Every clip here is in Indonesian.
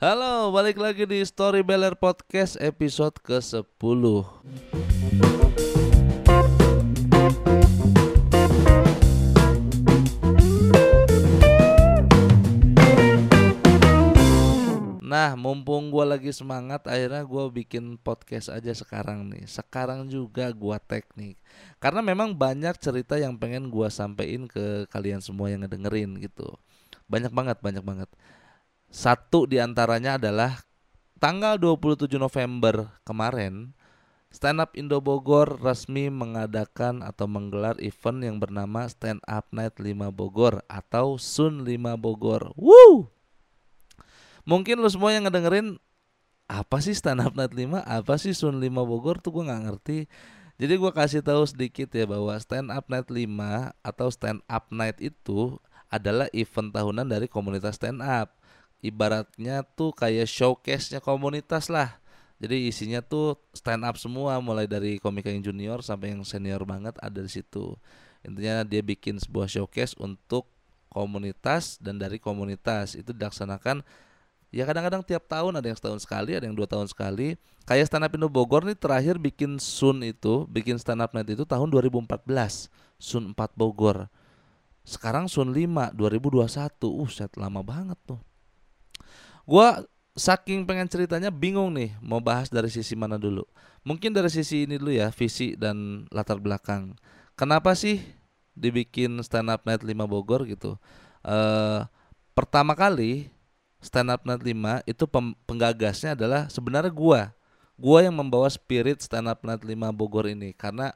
Halo, balik lagi di Story Beller Podcast episode ke-10 Nah, mumpung gue lagi semangat, akhirnya gue bikin podcast aja sekarang nih. Sekarang juga gue teknik, karena memang banyak cerita yang pengen gue sampein ke kalian semua yang ngedengerin gitu. Banyak banget, banyak banget. Satu di antaranya adalah tanggal 27 November kemarin, Stand Up Indo Bogor resmi mengadakan atau menggelar event yang bernama Stand Up Night 5 Bogor atau Sun 5 Bogor. Woo! mungkin lo semua yang ngedengerin apa sih stand up night 5 apa sih sun 5 Bogor tuh gue nggak ngerti jadi gue kasih tahu sedikit ya bahwa stand up night 5 atau stand up night itu adalah event tahunan dari komunitas stand up ibaratnya tuh kayak showcase-nya komunitas lah. Jadi isinya tuh stand up semua mulai dari komika yang junior sampai yang senior banget ada di situ. Intinya dia bikin sebuah showcase untuk komunitas dan dari komunitas. Itu dilaksanakan ya kadang-kadang tiap tahun ada yang setahun sekali ada yang dua tahun sekali. Kayak stand up Indo Bogor nih terakhir bikin Sun itu bikin stand up night itu tahun 2014 Sun 4 Bogor. Sekarang Sun 5 2021 uh set lama banget tuh gua saking pengen ceritanya bingung nih mau bahas dari sisi mana dulu. Mungkin dari sisi ini dulu ya visi dan latar belakang. Kenapa sih dibikin stand up night 5 Bogor gitu? Uh, pertama kali stand up night 5 itu penggagasnya adalah sebenarnya gua. Gua yang membawa spirit stand up night 5 Bogor ini. Karena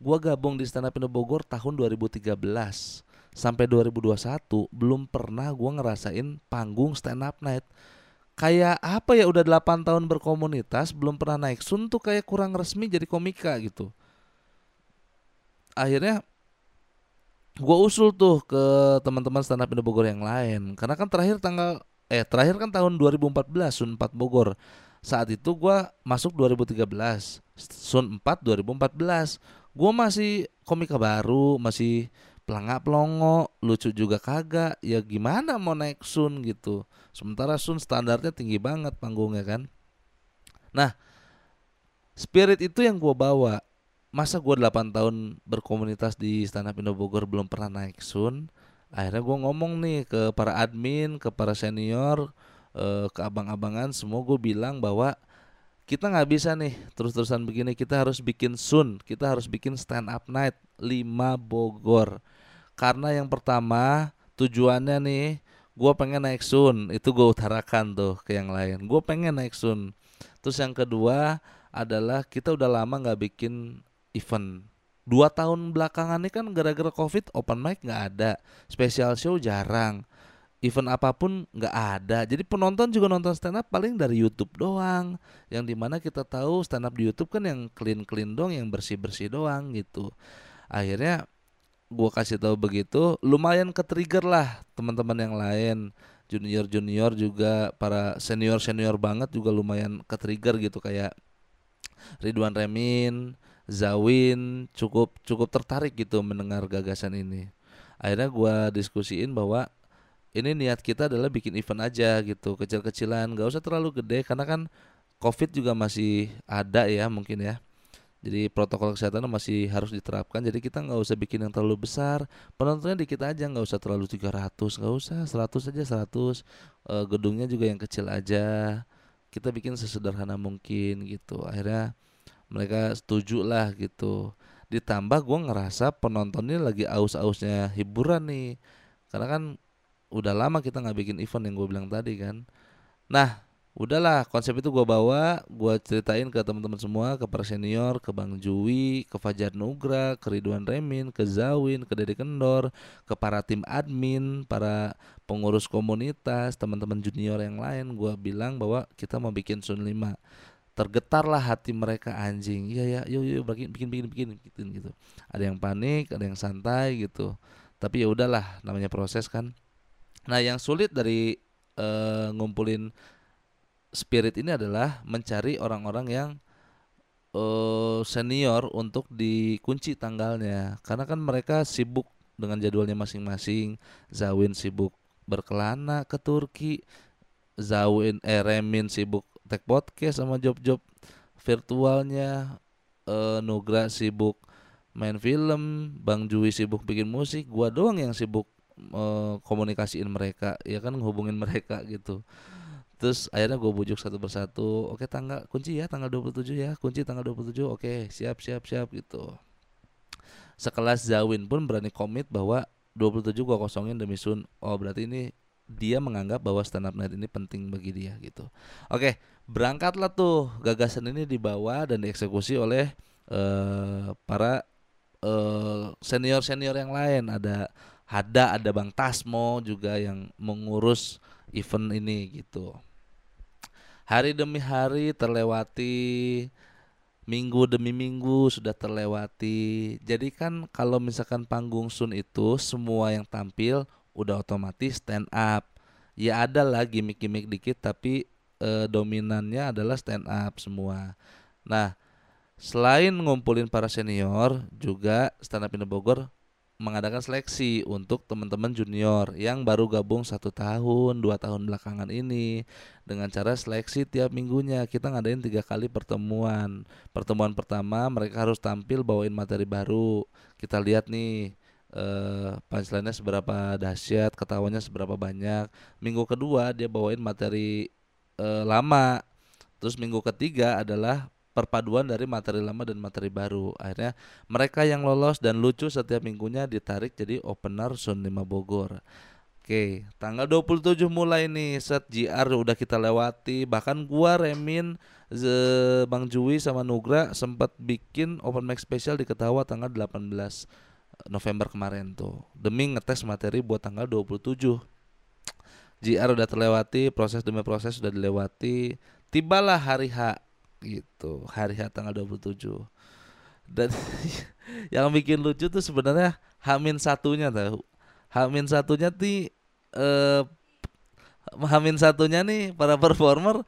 gua gabung di stand up Indo Bogor tahun 2013 sampai 2021 belum pernah gua ngerasain panggung stand up night. Kayak apa ya udah 8 tahun berkomunitas belum pernah naik sun tuh kayak kurang resmi jadi komika gitu. Akhirnya gue usul tuh ke teman-teman stand up Indo Bogor yang lain karena kan terakhir tanggal eh terakhir kan tahun 2014 Sun 4 Bogor. Saat itu gua masuk 2013, Sun 4 2014. Gua masih komika baru, masih pelangak pelongo, lucu juga kagak. Ya gimana mau naik Sun gitu. Sementara Sun standarnya tinggi banget panggungnya kan. Nah, spirit itu yang gua bawa. Masa gua 8 tahun berkomunitas di Stand Up Indo Bogor belum pernah naik Sun? akhirnya gue ngomong nih ke para admin ke para senior eh, ke abang-abangan semua gue bilang bahwa kita nggak bisa nih terus-terusan begini kita harus bikin sun kita harus bikin stand up night 5 Bogor karena yang pertama tujuannya nih gue pengen naik sun. Itu gue utarakan tuh ke yang lain. Gue pengen naik sun. Terus yang kedua adalah kita udah lama nggak bikin event. Dua tahun belakangan ini kan gara-gara covid open mic nggak ada. Special show jarang. Event apa pun nggak ada. Jadi penonton juga nonton stand up paling dari YouTube doang. Yang di mana kita tahu stand up di YouTube kan yang clean clean doang yang bersih bersih doang gitu. Akhirnya gua kasih tahu begitu lumayan ke trigger lah teman-teman yang lain junior junior juga para senior senior banget juga lumayan ke trigger gitu kayak Ridwan Remin Zawin cukup cukup tertarik gitu mendengar gagasan ini. Akhirnya gue diskusiin bahwa ini niat kita adalah bikin event aja gitu, kecil-kecilan, gak usah terlalu gede karena kan COVID juga masih ada ya mungkin ya. Jadi protokol kesehatan masih harus diterapkan. Jadi kita nggak usah bikin yang terlalu besar. Penontonnya dikit aja, nggak usah terlalu 300, nggak usah 100 aja 100. E, gedungnya juga yang kecil aja. Kita bikin sesederhana mungkin gitu. Akhirnya mereka setuju lah gitu ditambah gue ngerasa penontonnya lagi aus-ausnya hiburan nih karena kan udah lama kita nggak bikin event yang gue bilang tadi kan nah udahlah konsep itu gue bawa gue ceritain ke teman-teman semua ke para senior ke bang Jui ke Fajar Nugra ke Ridwan Remin ke Zawin ke Dede Kendor ke para tim admin para pengurus komunitas teman-teman junior yang lain. Gue bilang bahwa kita mau bikin Sun 5 tergetarlah hati mereka anjing. Iya ya yuk yuk bikin bikin bikin bikin gitu gitu. Ada yang panik ada yang santai gitu. Tapi ya udahlah namanya proses kan. Nah yang sulit dari uh, ngumpulin spirit ini adalah mencari orang-orang yang uh, senior untuk dikunci tanggalnya. Karena kan mereka sibuk dengan jadwalnya masing-masing. Zawin sibuk berkelana ke Turki. Zawin eh Remin sibuk tag podcast sama job-job virtualnya. Eh, Nugra sibuk main film. Bang Jui sibuk bikin musik. Gua doang yang sibuk eh, komunikasiin mereka. Ya kan ngehubungin mereka gitu terus akhirnya gue bujuk satu persatu oke tanggal kunci ya tanggal 27 ya kunci tanggal 27 oke siap siap siap gitu. Sekelas Zawin pun berani komit bahwa 27 gua kosongin demi Sun. Oh berarti ini dia menganggap bahwa stand up night ini penting bagi dia gitu. Oke berangkatlah tuh. Gagasan ini dibawa dan dieksekusi oleh uh, para uh, senior senior yang lain. Ada Hada ada Bang Tasmo juga yang mengurus event ini gitu hari demi hari terlewati minggu demi minggu sudah terlewati. Jadi kan kalau misalkan panggung Sun itu semua yang tampil udah otomatis stand up. Ya ada lah gimmick-gimmick dikit tapi eh, dominannya adalah stand up semua. Nah, selain ngumpulin para senior, juga stand up Indo Bogor mengadakan seleksi untuk teman-teman junior yang baru gabung satu tahun dua tahun belakangan ini. Dengan cara seleksi tiap minggunya kita ngadain tiga kali pertemuan. Pertemuan pertama mereka harus tampil bawain materi baru. Kita lihat nih eh, punchline-nya seberapa dahsyat ketawanya seberapa banyak. Minggu kedua dia bawain materi eh, lama. Terus minggu ketiga adalah perpaduan dari materi lama dan materi baru. Akhirnya mereka yang lolos dan lucu setiap minggunya ditarik jadi opener Sun 5 Bogor. Oke, tanggal 27 mulai nih set GR udah kita lewati. Bahkan gua Remin The Bang Jui sama Nugra sempat bikin open mic special di Ketawa tanggal 18 November kemarin tuh. Demi ngetes materi buat tanggal 27. GR udah terlewati, proses demi proses sudah dilewati. Tibalah hari H gitu. Hari H tanggal 27 dan yang bikin lucu tuh sebenarnya Hamin satunya tahu Hamin satunya ti eh, Hamin satunya nih para performer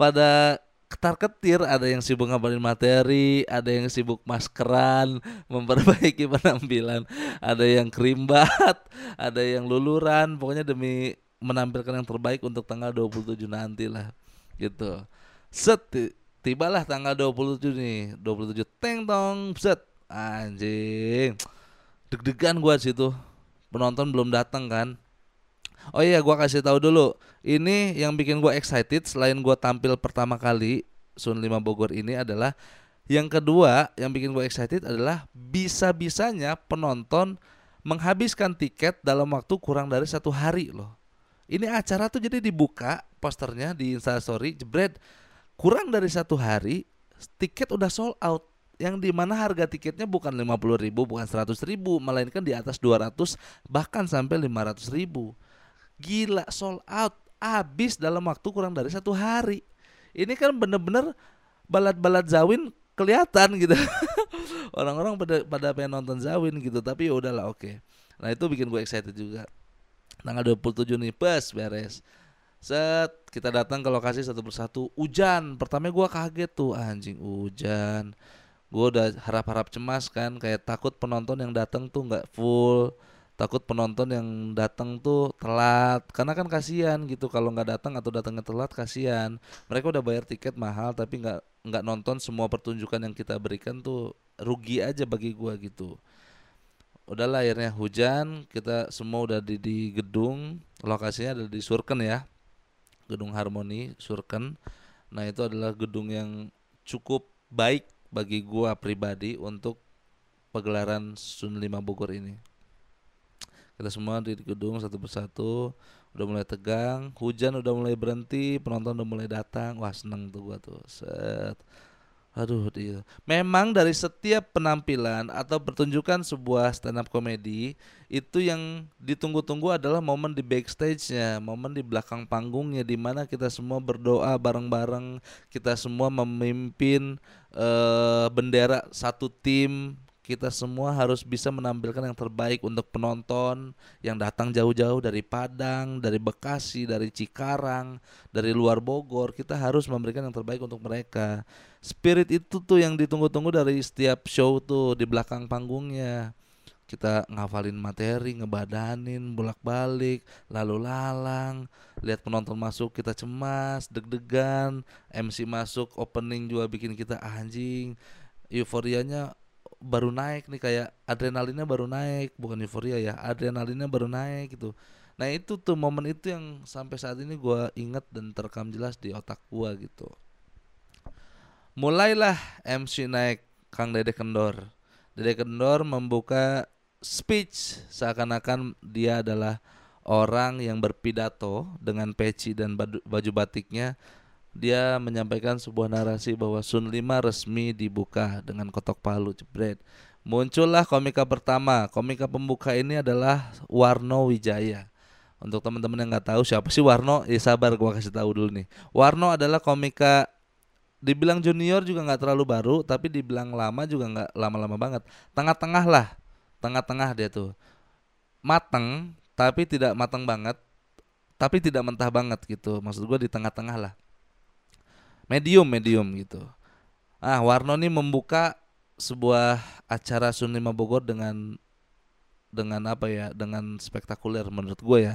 pada ketar ketir. Ada yang sibuk ngabarin materi ada yang sibuk maskeran memperbaiki penampilan. Ada yang kerimbat ada yang luluran. Pokoknya demi menampilkan yang terbaik untuk tanggal 27 nanti lah gitu. Set tibalah tanggal 27 nih. 27 teng tong set. Anjing. Deg-degan gua situ. Penonton belum datang kan. Oh iya gua kasih tahu dulu. Ini yang bikin gua excited selain gua tampil pertama kali Sun 5 Bogor ini adalah yang kedua yang bikin gue excited adalah bisa-bisanya penonton menghabiskan tiket dalam waktu kurang dari satu hari loh. Ini acara tuh jadi dibuka posternya di Instastory, jebret kurang dari satu hari tiket udah sold out. Yang di mana harga tiketnya bukan 50 ribu bukan 100 ribu melainkan di atas 200 bahkan sampai 500 ribu. Gila sold out. Habis dalam waktu kurang dari satu hari. Ini kan bener-bener balad-balad zawin kelihatan gitu. Orang-orang pada pada pengen nonton zawin gitu tapi ya udahlah oke. Okay. nah itu bikin gue excited juga. Tanggal 27 nih pas beres Set kita datang ke lokasi satu persatu. Hujan pertama gue kaget tuh anjing hujan. Gue udah harap-harap cemas kan kayak takut penonton yang datang tuh nggak full takut penonton yang datang tuh telat. Karena kan kasihan gitu kalau nggak datang atau datangnya telat kasihan. Mereka udah bayar tiket mahal tapi nggak nggak nonton semua pertunjukan yang kita berikan tuh rugi aja bagi gua gitu. Udahlah akhirnya hujan kita semua udah di, di gedung lokasinya ada di Surken ya gedung Harmoni Surken. Nah, itu adalah gedung yang cukup baik bagi gua pribadi untuk pegelaran Sun 5 Bogor ini. Kita semua di gedung satu persatu udah mulai tegang, hujan udah mulai berhenti, penonton udah mulai datang. Wah, seneng tuh gua tuh. Set Aduh dia. Memang dari setiap penampilan atau pertunjukan sebuah stand up komedi itu yang ditunggu-tunggu adalah momen di backstage-nya, momen di belakang panggungnya di mana kita semua berdoa bareng-bareng, kita semua memimpin uh, bendera satu tim kita semua harus bisa menampilkan yang terbaik untuk penonton yang datang jauh-jauh dari Padang, dari Bekasi, dari Cikarang, dari luar Bogor. Kita harus memberikan yang terbaik untuk mereka. Spirit itu tuh yang ditunggu-tunggu dari setiap show tuh di belakang panggungnya. kita ngafalin materi, ngebadanin, bolak-balik, lalu lalang, lihat penonton masuk kita cemas, deg-degan, MC masuk opening juga bikin kita anjing, euforianya baru naik nih kayak adrenalinnya baru naik, bukan euforia ya, adrenalinnya baru naik gitu. Nah itu tuh momen itu yang sampai saat ini gue inget dan terekam jelas di otak gue gitu. Mulailah MC naik Kang Dede Kendor. Dede Kendor membuka speech seakan-akan dia adalah orang yang berpidato dengan peci dan baju batiknya dia menyampaikan sebuah narasi bahwa Sun 5 resmi dibuka dengan kotok palu jebret. Muncullah komika pertama. Komika pembuka ini adalah Warno Wijaya. Untuk teman-teman yang nggak tahu siapa sih Warno, ya sabar gua kasih tahu dulu nih. Warno adalah komika dibilang junior juga nggak terlalu baru, tapi dibilang lama juga nggak lama-lama banget. Tengah-tengah lah tengah-tengah dia tuh. Mateng tapi tidak matang banget tapi tidak mentah banget gitu. Maksud gue di tengah-tengah lah. Medium medium gitu. Ah Warno nih membuka sebuah acara Sun 5 Bogor dengan dengan apa ya dengan spektakuler menurut gue ya.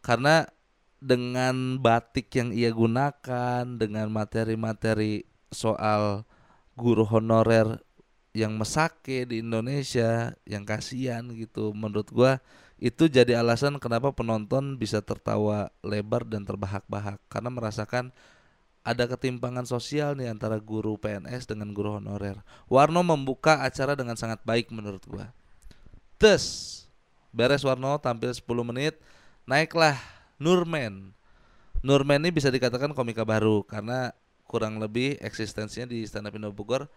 Karena dengan batik yang ia gunakan dengan materi-materi soal guru honorer yang mesake di Indonesia yang kasihan gitu. Menurut gua itu jadi alasan kenapa penonton bisa tertawa lebar dan terbahak-bahak. Karena merasakan ada ketimpangan sosial nih antara guru PNS dengan guru honorer. Warno membuka acara dengan sangat baik menurut gua. Terus beres Warno. Tampil 10 menit, naiklah Nurmen. Nurmen ini bisa dikatakan komika baru karena kurang lebih eksistensinya di stand up Indo Bogor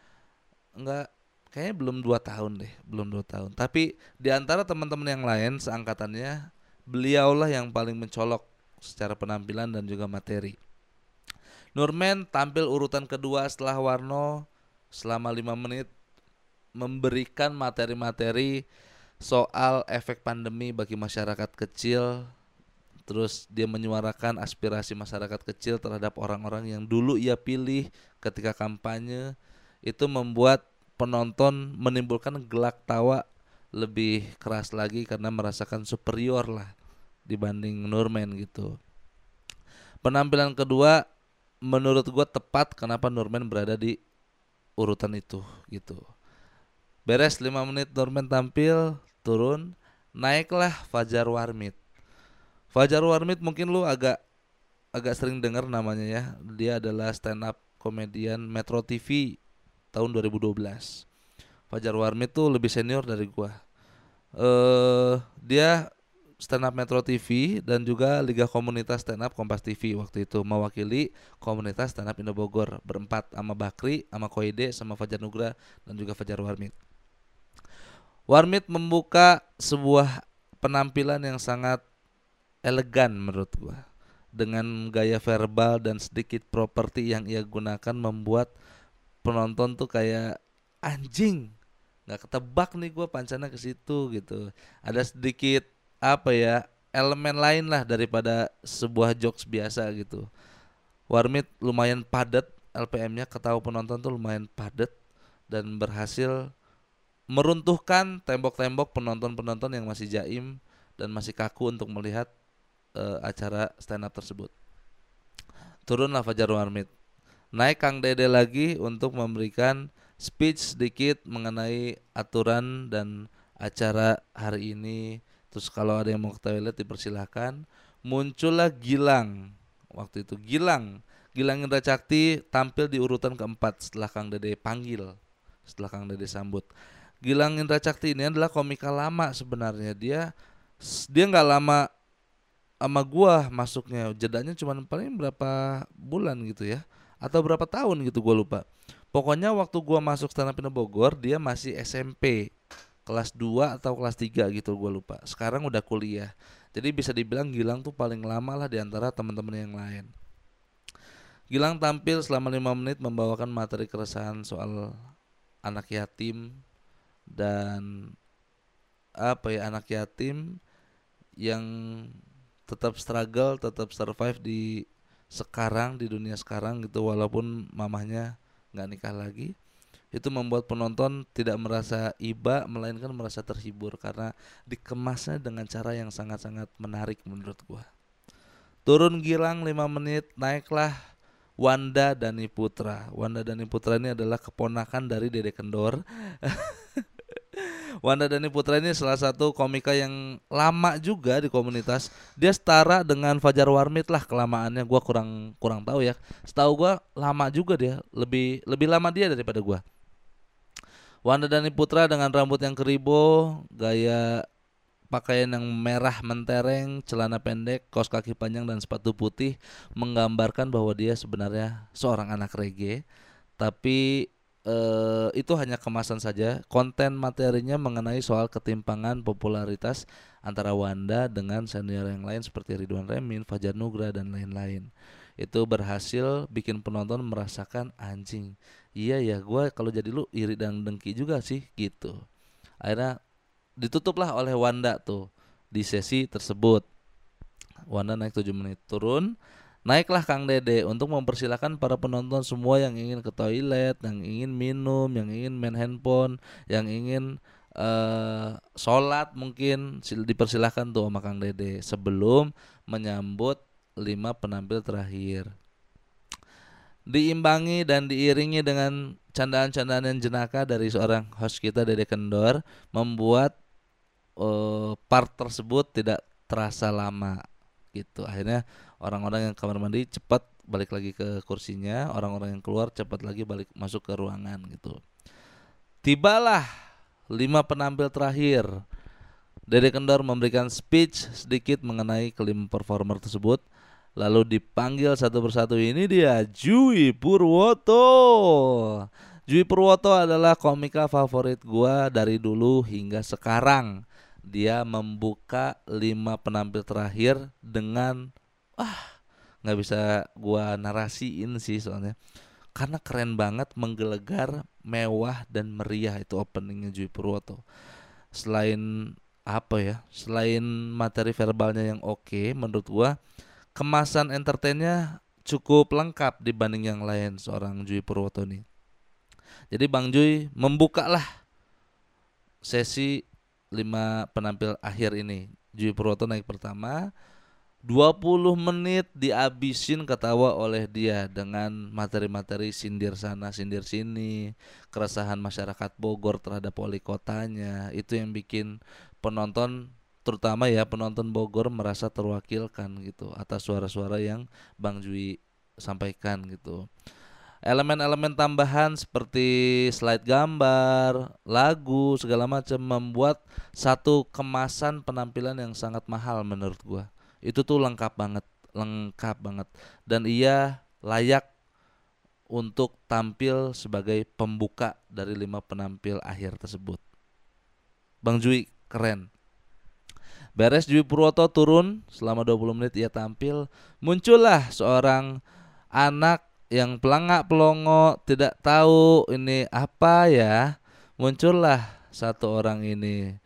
enggak kayaknya belum dua tahun deh belum dua tahun tapi di antara teman-teman yang lain seangkatannya beliaulah yang paling mencolok secara penampilan dan juga materi Nurmen tampil urutan kedua setelah Warno selama lima menit memberikan materi-materi soal efek pandemi bagi masyarakat kecil terus dia menyuarakan aspirasi masyarakat kecil terhadap orang-orang yang dulu ia pilih ketika kampanye itu membuat penonton menimbulkan gelak tawa lebih keras lagi karena merasakan superior lah dibanding Nurman gitu. Penampilan kedua menurut gue tepat kenapa Nurman berada di urutan itu gitu. Beres 5 menit Nurman tampil, turun, naiklah Fajar Warmit. Fajar Warmit mungkin lu agak agak sering dengar namanya ya. Dia adalah stand up komedian Metro TV tahun 2012. Fajar Warmi tuh lebih senior dari gua. Eh uh, dia stand up Metro TV dan juga Liga Komunitas Stand Up Kompas TV waktu itu mewakili komunitas stand up Indo Bogor berempat sama Bakri, sama Koide, sama Fajar Nugra dan juga Fajar Warmit. Warmit membuka sebuah penampilan yang sangat elegan menurut gua. Dengan gaya verbal dan sedikit properti yang ia gunakan membuat penonton tuh kayak anjing nggak ketebak nih gue pancana ke situ gitu. Ada sedikit apa ya elemen lain lah daripada sebuah jokes biasa gitu. Warmit lumayan padat LPM-nya ketahui penonton tuh lumayan padat dan berhasil meruntuhkan tembok-tembok penonton-penonton yang masih jaim dan masih kaku untuk melihat uh, acara stand up tersebut. Turunlah Fajar Warmit naik Kang Dede lagi untuk memberikan speech sedikit mengenai aturan dan acara hari ini. Terus kalau ada yang mau ke toilet dipersilahkan. Muncullah Gilang. Waktu itu Gilang. Gilang Indra Cakti tampil di urutan keempat setelah Kang Dede panggil. Setelah Kang Dede sambut. Gilang Indra Cakti ini adalah komika lama sebenarnya. Dia dia nggak lama sama gua masuknya. Jedanya cuma paling berapa bulan gitu ya. Atau berapa tahun gitu gue lupa. Pokoknya waktu gue masuk stand up Bogor dia masih SMP kelas 2 atau kelas 3 gitu gue lupa. Sekarang udah kuliah. Jadi bisa dibilang Gilang tuh paling lama lah di antara teman-teman yang lain. Gilang tampil selama lima menit membawakan materi keresahan soal anak yatim dan apa ya anak yatim yang tetap struggle, tetap survive di sekarang di dunia sekarang gitu walaupun mamahnya nggak nikah lagi itu membuat penonton tidak merasa iba melainkan merasa terhibur karena dikemasnya dengan cara yang sangat-sangat menarik menurut gua. Turun Gilang 5 menit, naiklah Wanda Dani Putra. Wanda Dani Putra ini adalah keponakan dari Dede Kendor. Wanda Dani Putra ini salah satu komika yang lama juga di komunitas. Dia setara dengan Fajar Warmit lah kelamaannya. Gua kurang kurang tahu ya. Setahu gua lama juga dia, lebih lebih lama dia daripada gua. Wanda Dani Putra dengan rambut yang keribo, gaya pakaian yang merah mentereng, celana pendek, kaos kaki panjang dan sepatu putih menggambarkan bahwa dia sebenarnya seorang anak reggae. Tapi eh, itu hanya kemasan saja. Konten materinya mengenai soal ketimpangan popularitas antara Wanda dengan senior yang lain seperti Ridwan Remin, Fajar Nugra dan lain-lain. Itu berhasil bikin penonton merasakan anjing iya ya gue kalau jadi lu iri dan dengki juga sih gitu akhirnya ditutuplah oleh Wanda tuh di sesi tersebut Wanda naik 7 menit turun Naiklah Kang Dede untuk mempersilahkan para penonton semua yang ingin ke toilet, yang ingin minum, yang ingin main handphone, yang ingin uh, sholat mungkin dipersilahkan tuh sama Kang Dede sebelum menyambut lima penampil terakhir. Diimbangi dan diiringi dengan candaan-candaan yang jenaka dari seorang host kita Dede Kendor membuat uh, part tersebut tidak terasa lama gitu akhirnya orang-orang yang kamar mandi cepat balik lagi ke kursinya orang-orang yang keluar cepat lagi balik masuk ke ruangan gitu tibalah lima penampil terakhir Dede Kendor memberikan speech sedikit mengenai kelima performer tersebut Lalu dipanggil satu persatu ini dia Jui Purwoto. Jui Purwoto adalah komika favorit gua dari dulu hingga sekarang. Dia membuka lima penampil terakhir dengan ah nggak bisa gua narasiin sih soalnya karena keren banget menggelegar mewah dan meriah itu openingnya Jui Purwoto selain apa ya selain materi verbalnya yang oke okay, menurut gua kemasan entertainnya cukup lengkap dibanding yang lain seorang Jui Purwoto ini. Jadi Bang Jui membuka lah sesi lima penampil akhir ini. Jui Purwoto naik pertama, 20 menit dihabisin ketawa oleh dia dengan materi-materi sindir sana sindir sini, keresahan masyarakat Bogor terhadap wali kotanya. Itu yang bikin penonton terutama ya penonton Bogor merasa terwakilkan gitu atas suara-suara yang Bang Jui sampaikan gitu. Elemen-elemen tambahan seperti slide gambar, lagu, segala macam membuat satu kemasan penampilan yang sangat mahal menurut gua. Itu tuh lengkap banget, lengkap banget dan ia layak untuk tampil sebagai pembuka dari lima penampil akhir tersebut. Bang Jui keren Beres Dwi Purwoto turun selama 20 menit ia tampil, muncullah seorang anak yang pelangak pelongo tidak tahu ini apa ya. Muncullah satu orang ini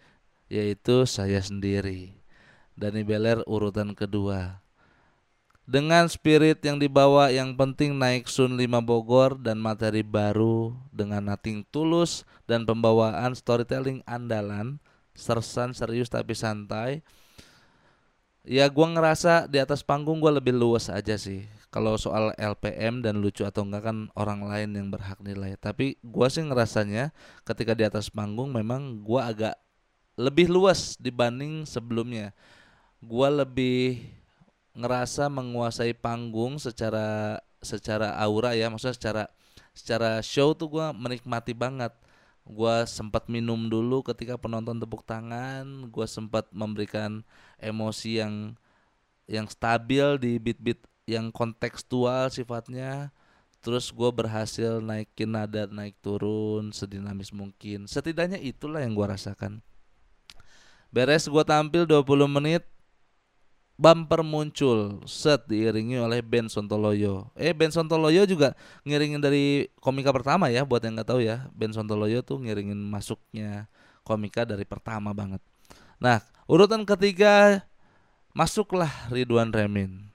yaitu saya sendiri. Dani Beler urutan kedua. Dengan spirit yang dibawa yang penting naik Sun 5 Bogor dan materi baru dengan nating tulus dan pembawaan storytelling andalan sersan serius tapi santai ya gue ngerasa di atas panggung gue lebih luas aja sih. Kalau soal LPM dan lucu atau enggak kan orang lain yang berhak nilai. Tapi gue sih ngerasanya ketika di atas panggung memang gue agak lebih luas dibanding sebelumnya. Gue lebih ngerasa menguasai panggung secara secara aura ya. Maksudnya secara secara show tuh gue menikmati banget gue sempat minum dulu ketika penonton tepuk tangan. Gue sempat memberikan emosi yang yang stabil di beat-beat yang kontekstual sifatnya. Terus gue berhasil naikin nada naik turun sedinamis mungkin. Setidaknya itulah yang gue rasakan. Beres gue tampil 20 menit bumper muncul set diiringi oleh band Sontoloyo. Eh band Sontoloyo juga ngiringin dari komika pertama ya buat yang nggak tahu ya. Band Sontoloyo tuh ngiringin masuknya komika dari pertama banget. Nah, urutan ketiga masuklah Ridwan Remin.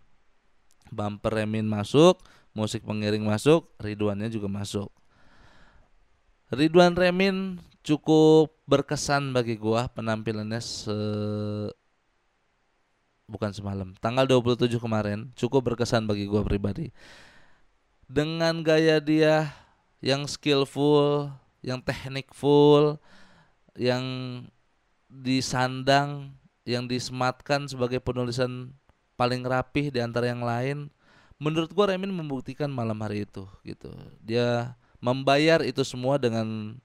Bumper Remin masuk, musik pengiring masuk, Ridwannya juga masuk. Ridwan Remin cukup berkesan bagi gua penampilannya se bukan semalam, tanggal 27 kemarin cukup berkesan bagi gua pribadi. Dengan gaya dia yang skillful, yang teknik full, yang disandang, yang disematkan sebagai penulisan paling rapih di antara yang lain. Menurut gua Remin membuktikan malam hari itu gitu. Dia membayar itu semua dengan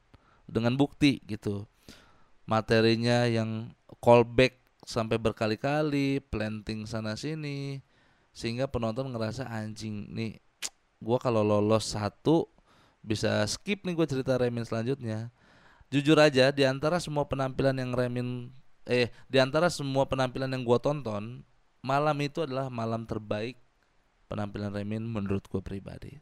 dengan bukti gitu materinya yang callback sampai berkali-kali planting sana sini sehingga penonton ngerasa anjing nih gua kalau lolos satu bisa skip nih gue cerita Remin selanjutnya. Jujur aja di antara semua penampilan yang Remin eh di antara semua penampilan yang gua tonton malam itu adalah malam terbaik penampilan Remin menurut gue pribadi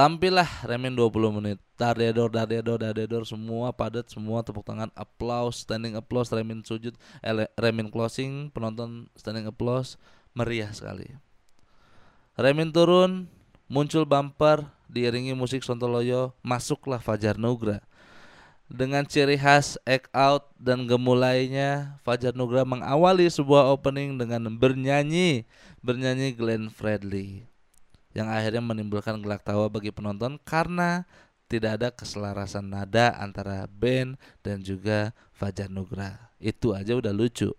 Tampillah Remin 20 menit. Dardedor, dardedor, dardedor semua padat, semua tepuk tangan, applause, standing applause, Remin sujud, eh, Remin closing, penonton standing applause, meriah sekali. Remin turun, muncul bumper, diiringi musik Sontoloyo, masuklah Fajar Nugra. Dengan ciri khas act out dan gemulainya, Fajar Nugra mengawali sebuah opening dengan bernyanyi, bernyanyi Glenn Fredly yang akhirnya menimbulkan gelak tawa bagi penonton karena tidak ada keselarasan nada antara band dan juga Fajar Nugra. Itu aja udah lucu.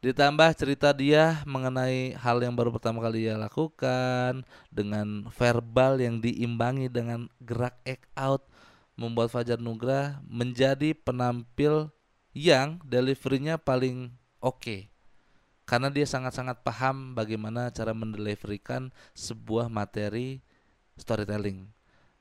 Ditambah cerita dia mengenai hal yang baru pertama kali ia lakukan dengan verbal yang diimbangi dengan gerak act out membuat Fajar Nugra menjadi penampil yang deliverynya paling oke. Okay karena dia sangat-sangat paham bagaimana cara mendeliverikan sebuah materi storytelling.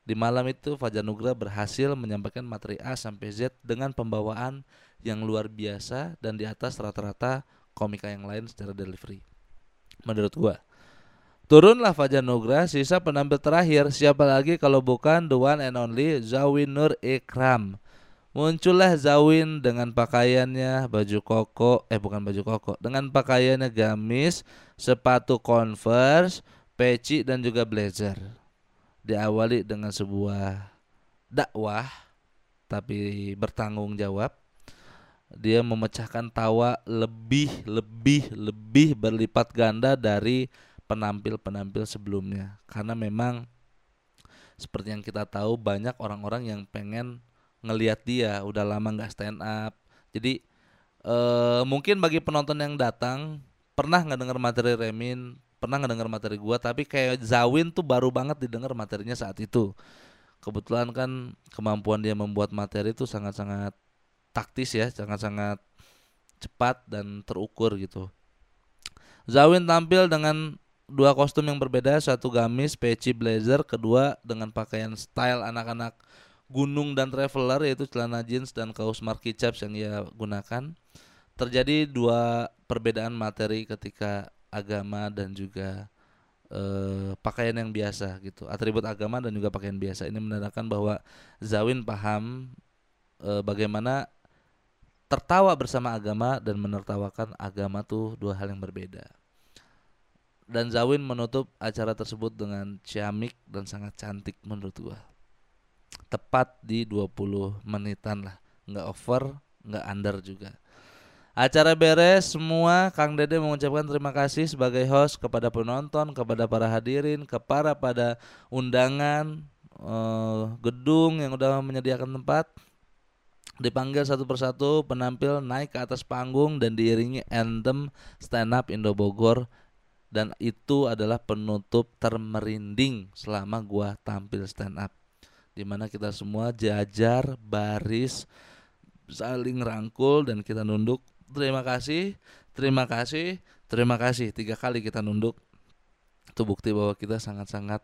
Di malam itu Fajar Nugra berhasil menyampaikan materi A sampai Z dengan pembawaan yang luar biasa dan di atas rata-rata komika yang lain secara delivery. Menurut gua. Turunlah Fajar Nugra, sisa penampil terakhir siapa lagi kalau bukan the one and only Zawin Nur Ikram Muncullah Zawin dengan pakaiannya baju koko, eh bukan baju koko, dengan pakaiannya gamis, sepatu Converse, peci dan juga blazer. Diawali dengan sebuah dakwah tapi bertanggung jawab. Dia memecahkan tawa lebih lebih lebih berlipat ganda dari penampil-penampil sebelumnya karena memang seperti yang kita tahu banyak orang-orang yang pengen ngelihat dia udah lama nggak stand up. Jadi uh, mungkin bagi penonton yang datang pernah nggak dengar materi Remin pernah nggak dengar materi gua tapi kayak Zawin tuh baru banget didengar materinya saat itu. Kebetulan kan kemampuan dia membuat materi itu sangat-sangat taktis ya sangat-sangat cepat dan terukur gitu. Zawin tampil dengan dua kostum yang berbeda satu gamis peci blazer kedua dengan pakaian style anak-anak gunung dan traveler yaitu celana jeans dan kaos marquee chaps yang ia gunakan. Terjadi dua perbedaan materi ketika agama dan juga eh, pakaian yang biasa gitu. Atribut agama dan juga pakaian biasa. Ini menandakan bahwa Zawin paham eh, bagaimana tertawa bersama agama dan menertawakan agama tuh dua hal yang berbeda. Dan Zawin menutup acara tersebut dengan ciamik dan sangat cantik menurut gua tepat di 20 menitan lah. Nggak over nggak under juga. Acara beres semua, Kang Dede mengucapkan terima kasih sebagai host kepada penonton, kepada para hadirin, kepada pada undangan uh, gedung yang udah menyediakan tempat. Dipanggil satu persatu penampil naik ke atas panggung dan diiringi anthem stand up Indo Bogor. Dan itu adalah penutup termerinding selama gua tampil stand up di mana kita semua jajar baris saling rangkul dan kita nunduk. Terima kasih terima kasih terima kasih. Tiga kali kita nunduk. Itu bukti bahwa kita sangat-sangat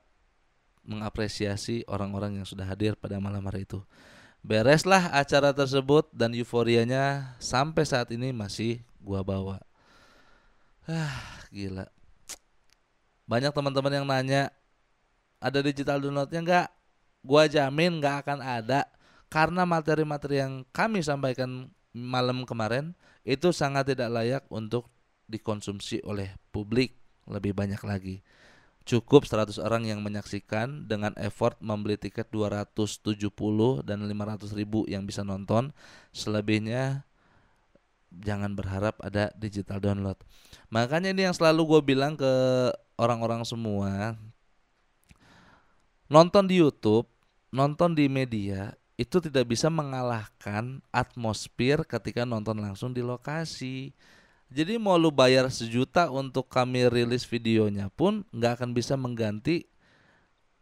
mengapresiasi orang-orang yang sudah hadir pada malam hari itu. Bereslah acara tersebut dan euforianya sampai saat ini masih gua bawa. Ah gila. Banyak teman-teman yang nanya ada digital downloadnya enggak gua jamin nggak akan ada karena materi-materi yang kami sampaikan malam kemarin itu sangat tidak layak untuk dikonsumsi oleh publik lebih banyak lagi. Cukup 100 orang yang menyaksikan dengan effort membeli tiket 270 dan 500 ribu yang bisa nonton. Selebihnya jangan berharap ada digital download. Makanya ini yang selalu gue bilang ke orang-orang semua. Nonton di YouTube, nonton di media itu tidak bisa mengalahkan atmosfer ketika nonton langsung di lokasi. Jadi mau lu bayar sejuta untuk kami rilis videonya pun nggak akan bisa mengganti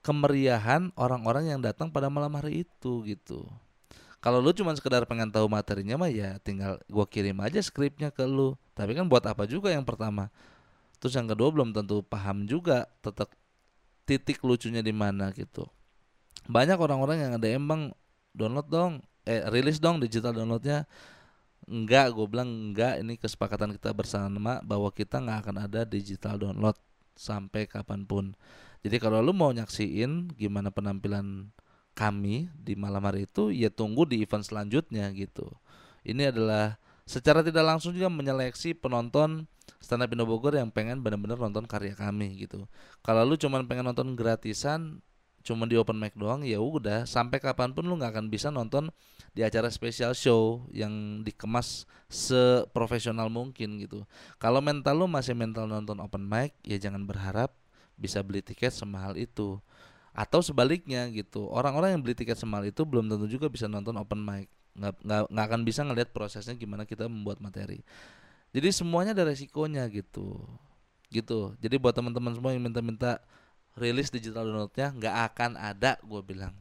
kemeriahan orang-orang yang datang pada malam hari itu gitu. Kalau lu cuma sekedar pengen tahu materinya mah ya tinggal gua kirim aja skripnya ke lu. Tapi kan buat apa juga yang pertama. Terus yang kedua belum tentu paham juga tetap titik lucunya di mana gitu. Banyak orang-orang yang ada emang download dong, eh rilis dong digital downloadnya Enggak, gue bilang enggak. Ini kesepakatan kita bersama bahwa kita nggak akan ada digital download sampai kapan pun. Jadi kalau lu mau nyaksiin gimana penampilan kami di malam hari itu, ya tunggu di event selanjutnya gitu. Ini adalah secara tidak langsung juga menyeleksi penonton stand up Indo Bogor yang pengen benar-benar nonton karya kami gitu. Kalau lu cuma pengen nonton gratisan, cuma di open mic doang, ya udah sampai kapan pun lu nggak akan bisa nonton di acara special show yang dikemas seprofesional mungkin gitu. Kalau mental lu masih mental nonton open mic, ya jangan berharap bisa beli tiket semahal itu. Atau sebaliknya gitu, orang-orang yang beli tiket semahal itu belum tentu juga bisa nonton open mic. Nggak, nggak, nggak akan bisa ngelihat prosesnya gimana kita membuat materi. Jadi semuanya ada resikonya gitu. Gitu. Jadi buat teman-teman semua yang minta-minta rilis digital downloadnya nggak akan ada gue bilang.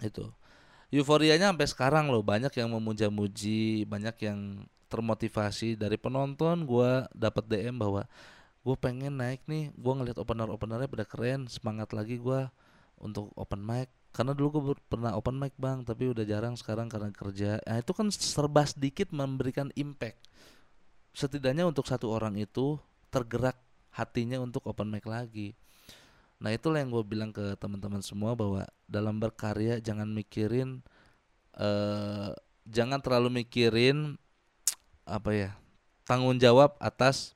Itu. Euforianya sampai sekarang loh banyak yang memuja-muji banyak yang termotivasi dari penonton. Gue dapat DM bahwa gue pengen naik nih. Gue ngeliat opener openernya pada keren semangat lagi gue untuk open mic. Karena dulu gue pernah open mic bang tapi udah jarang sekarang karena kerja. Nah itu kan serba sedikit memberikan impact. Setidaknya untuk satu orang itu tergerak hatinya untuk open mic lagi Nah itulah yang gue bilang ke teman-teman semua bahwa dalam berkarya jangan mikirin, uh, jangan terlalu mikirin apa ya tanggung jawab atas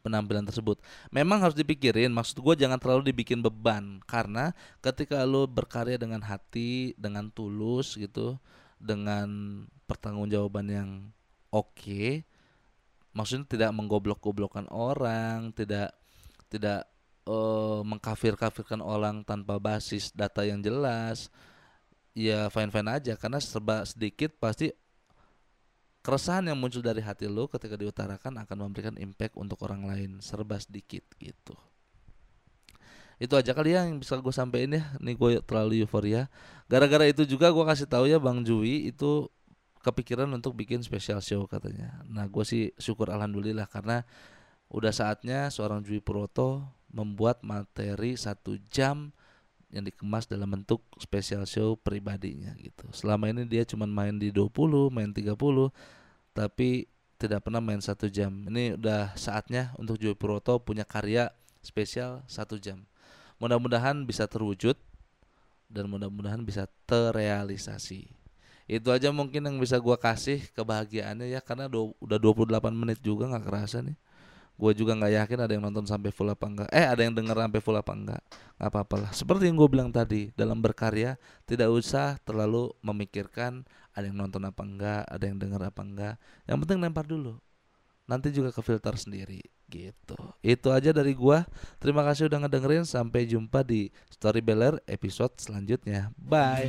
penampilan tersebut. Memang harus dipikirin, maksud gue jangan terlalu dibikin beban karena ketika lo berkarya dengan hati, dengan tulus gitu, dengan pertanggungjawaban yang oke, okay, maksudnya tidak menggoblok-goblokkan orang, tidak tidak uh, mengkafir-kafirkan orang tanpa basis data yang jelas ya fine-fine aja. Karena serba sedikit pasti keresahan yang muncul dari hati lo ketika diutarakan akan memberikan impact untuk orang lain serba sedikit gitu. Itu aja kali ya yang bisa gue sampaikan ya. Nih gue terlalu euforia. Gara-gara itu juga gue kasih tahu ya bang Jui itu kepikiran untuk bikin special show katanya. Nah gue sih syukur alhamdulillah karena udah saatnya seorang Jui Puroto membuat materi satu jam yang dikemas dalam bentuk special show pribadinya gitu. Selama ini dia cuma main di 20, main 30, tapi tidak pernah main satu jam. Ini udah saatnya untuk Joy Puroto punya karya spesial satu jam. Mudah-mudahan bisa terwujud dan mudah-mudahan bisa terrealisasi. Itu aja mungkin yang bisa gua kasih kebahagiaannya ya karena udah 28 menit juga nggak kerasa nih gue juga nggak yakin ada yang nonton sampai full apa enggak eh ada yang denger sampai full apa enggak nggak apa-apa lah. Seperti yang gue bilang tadi dalam berkarya tidak usah terlalu memikirkan ada yang nonton apa enggak ada yang denger apa enggak yang penting lempar dulu. Nanti juga ke filter sendiri gitu. Itu aja dari gua. Terima kasih udah ngedengerin. Sampai jumpa di Story Beller episode selanjutnya. Bye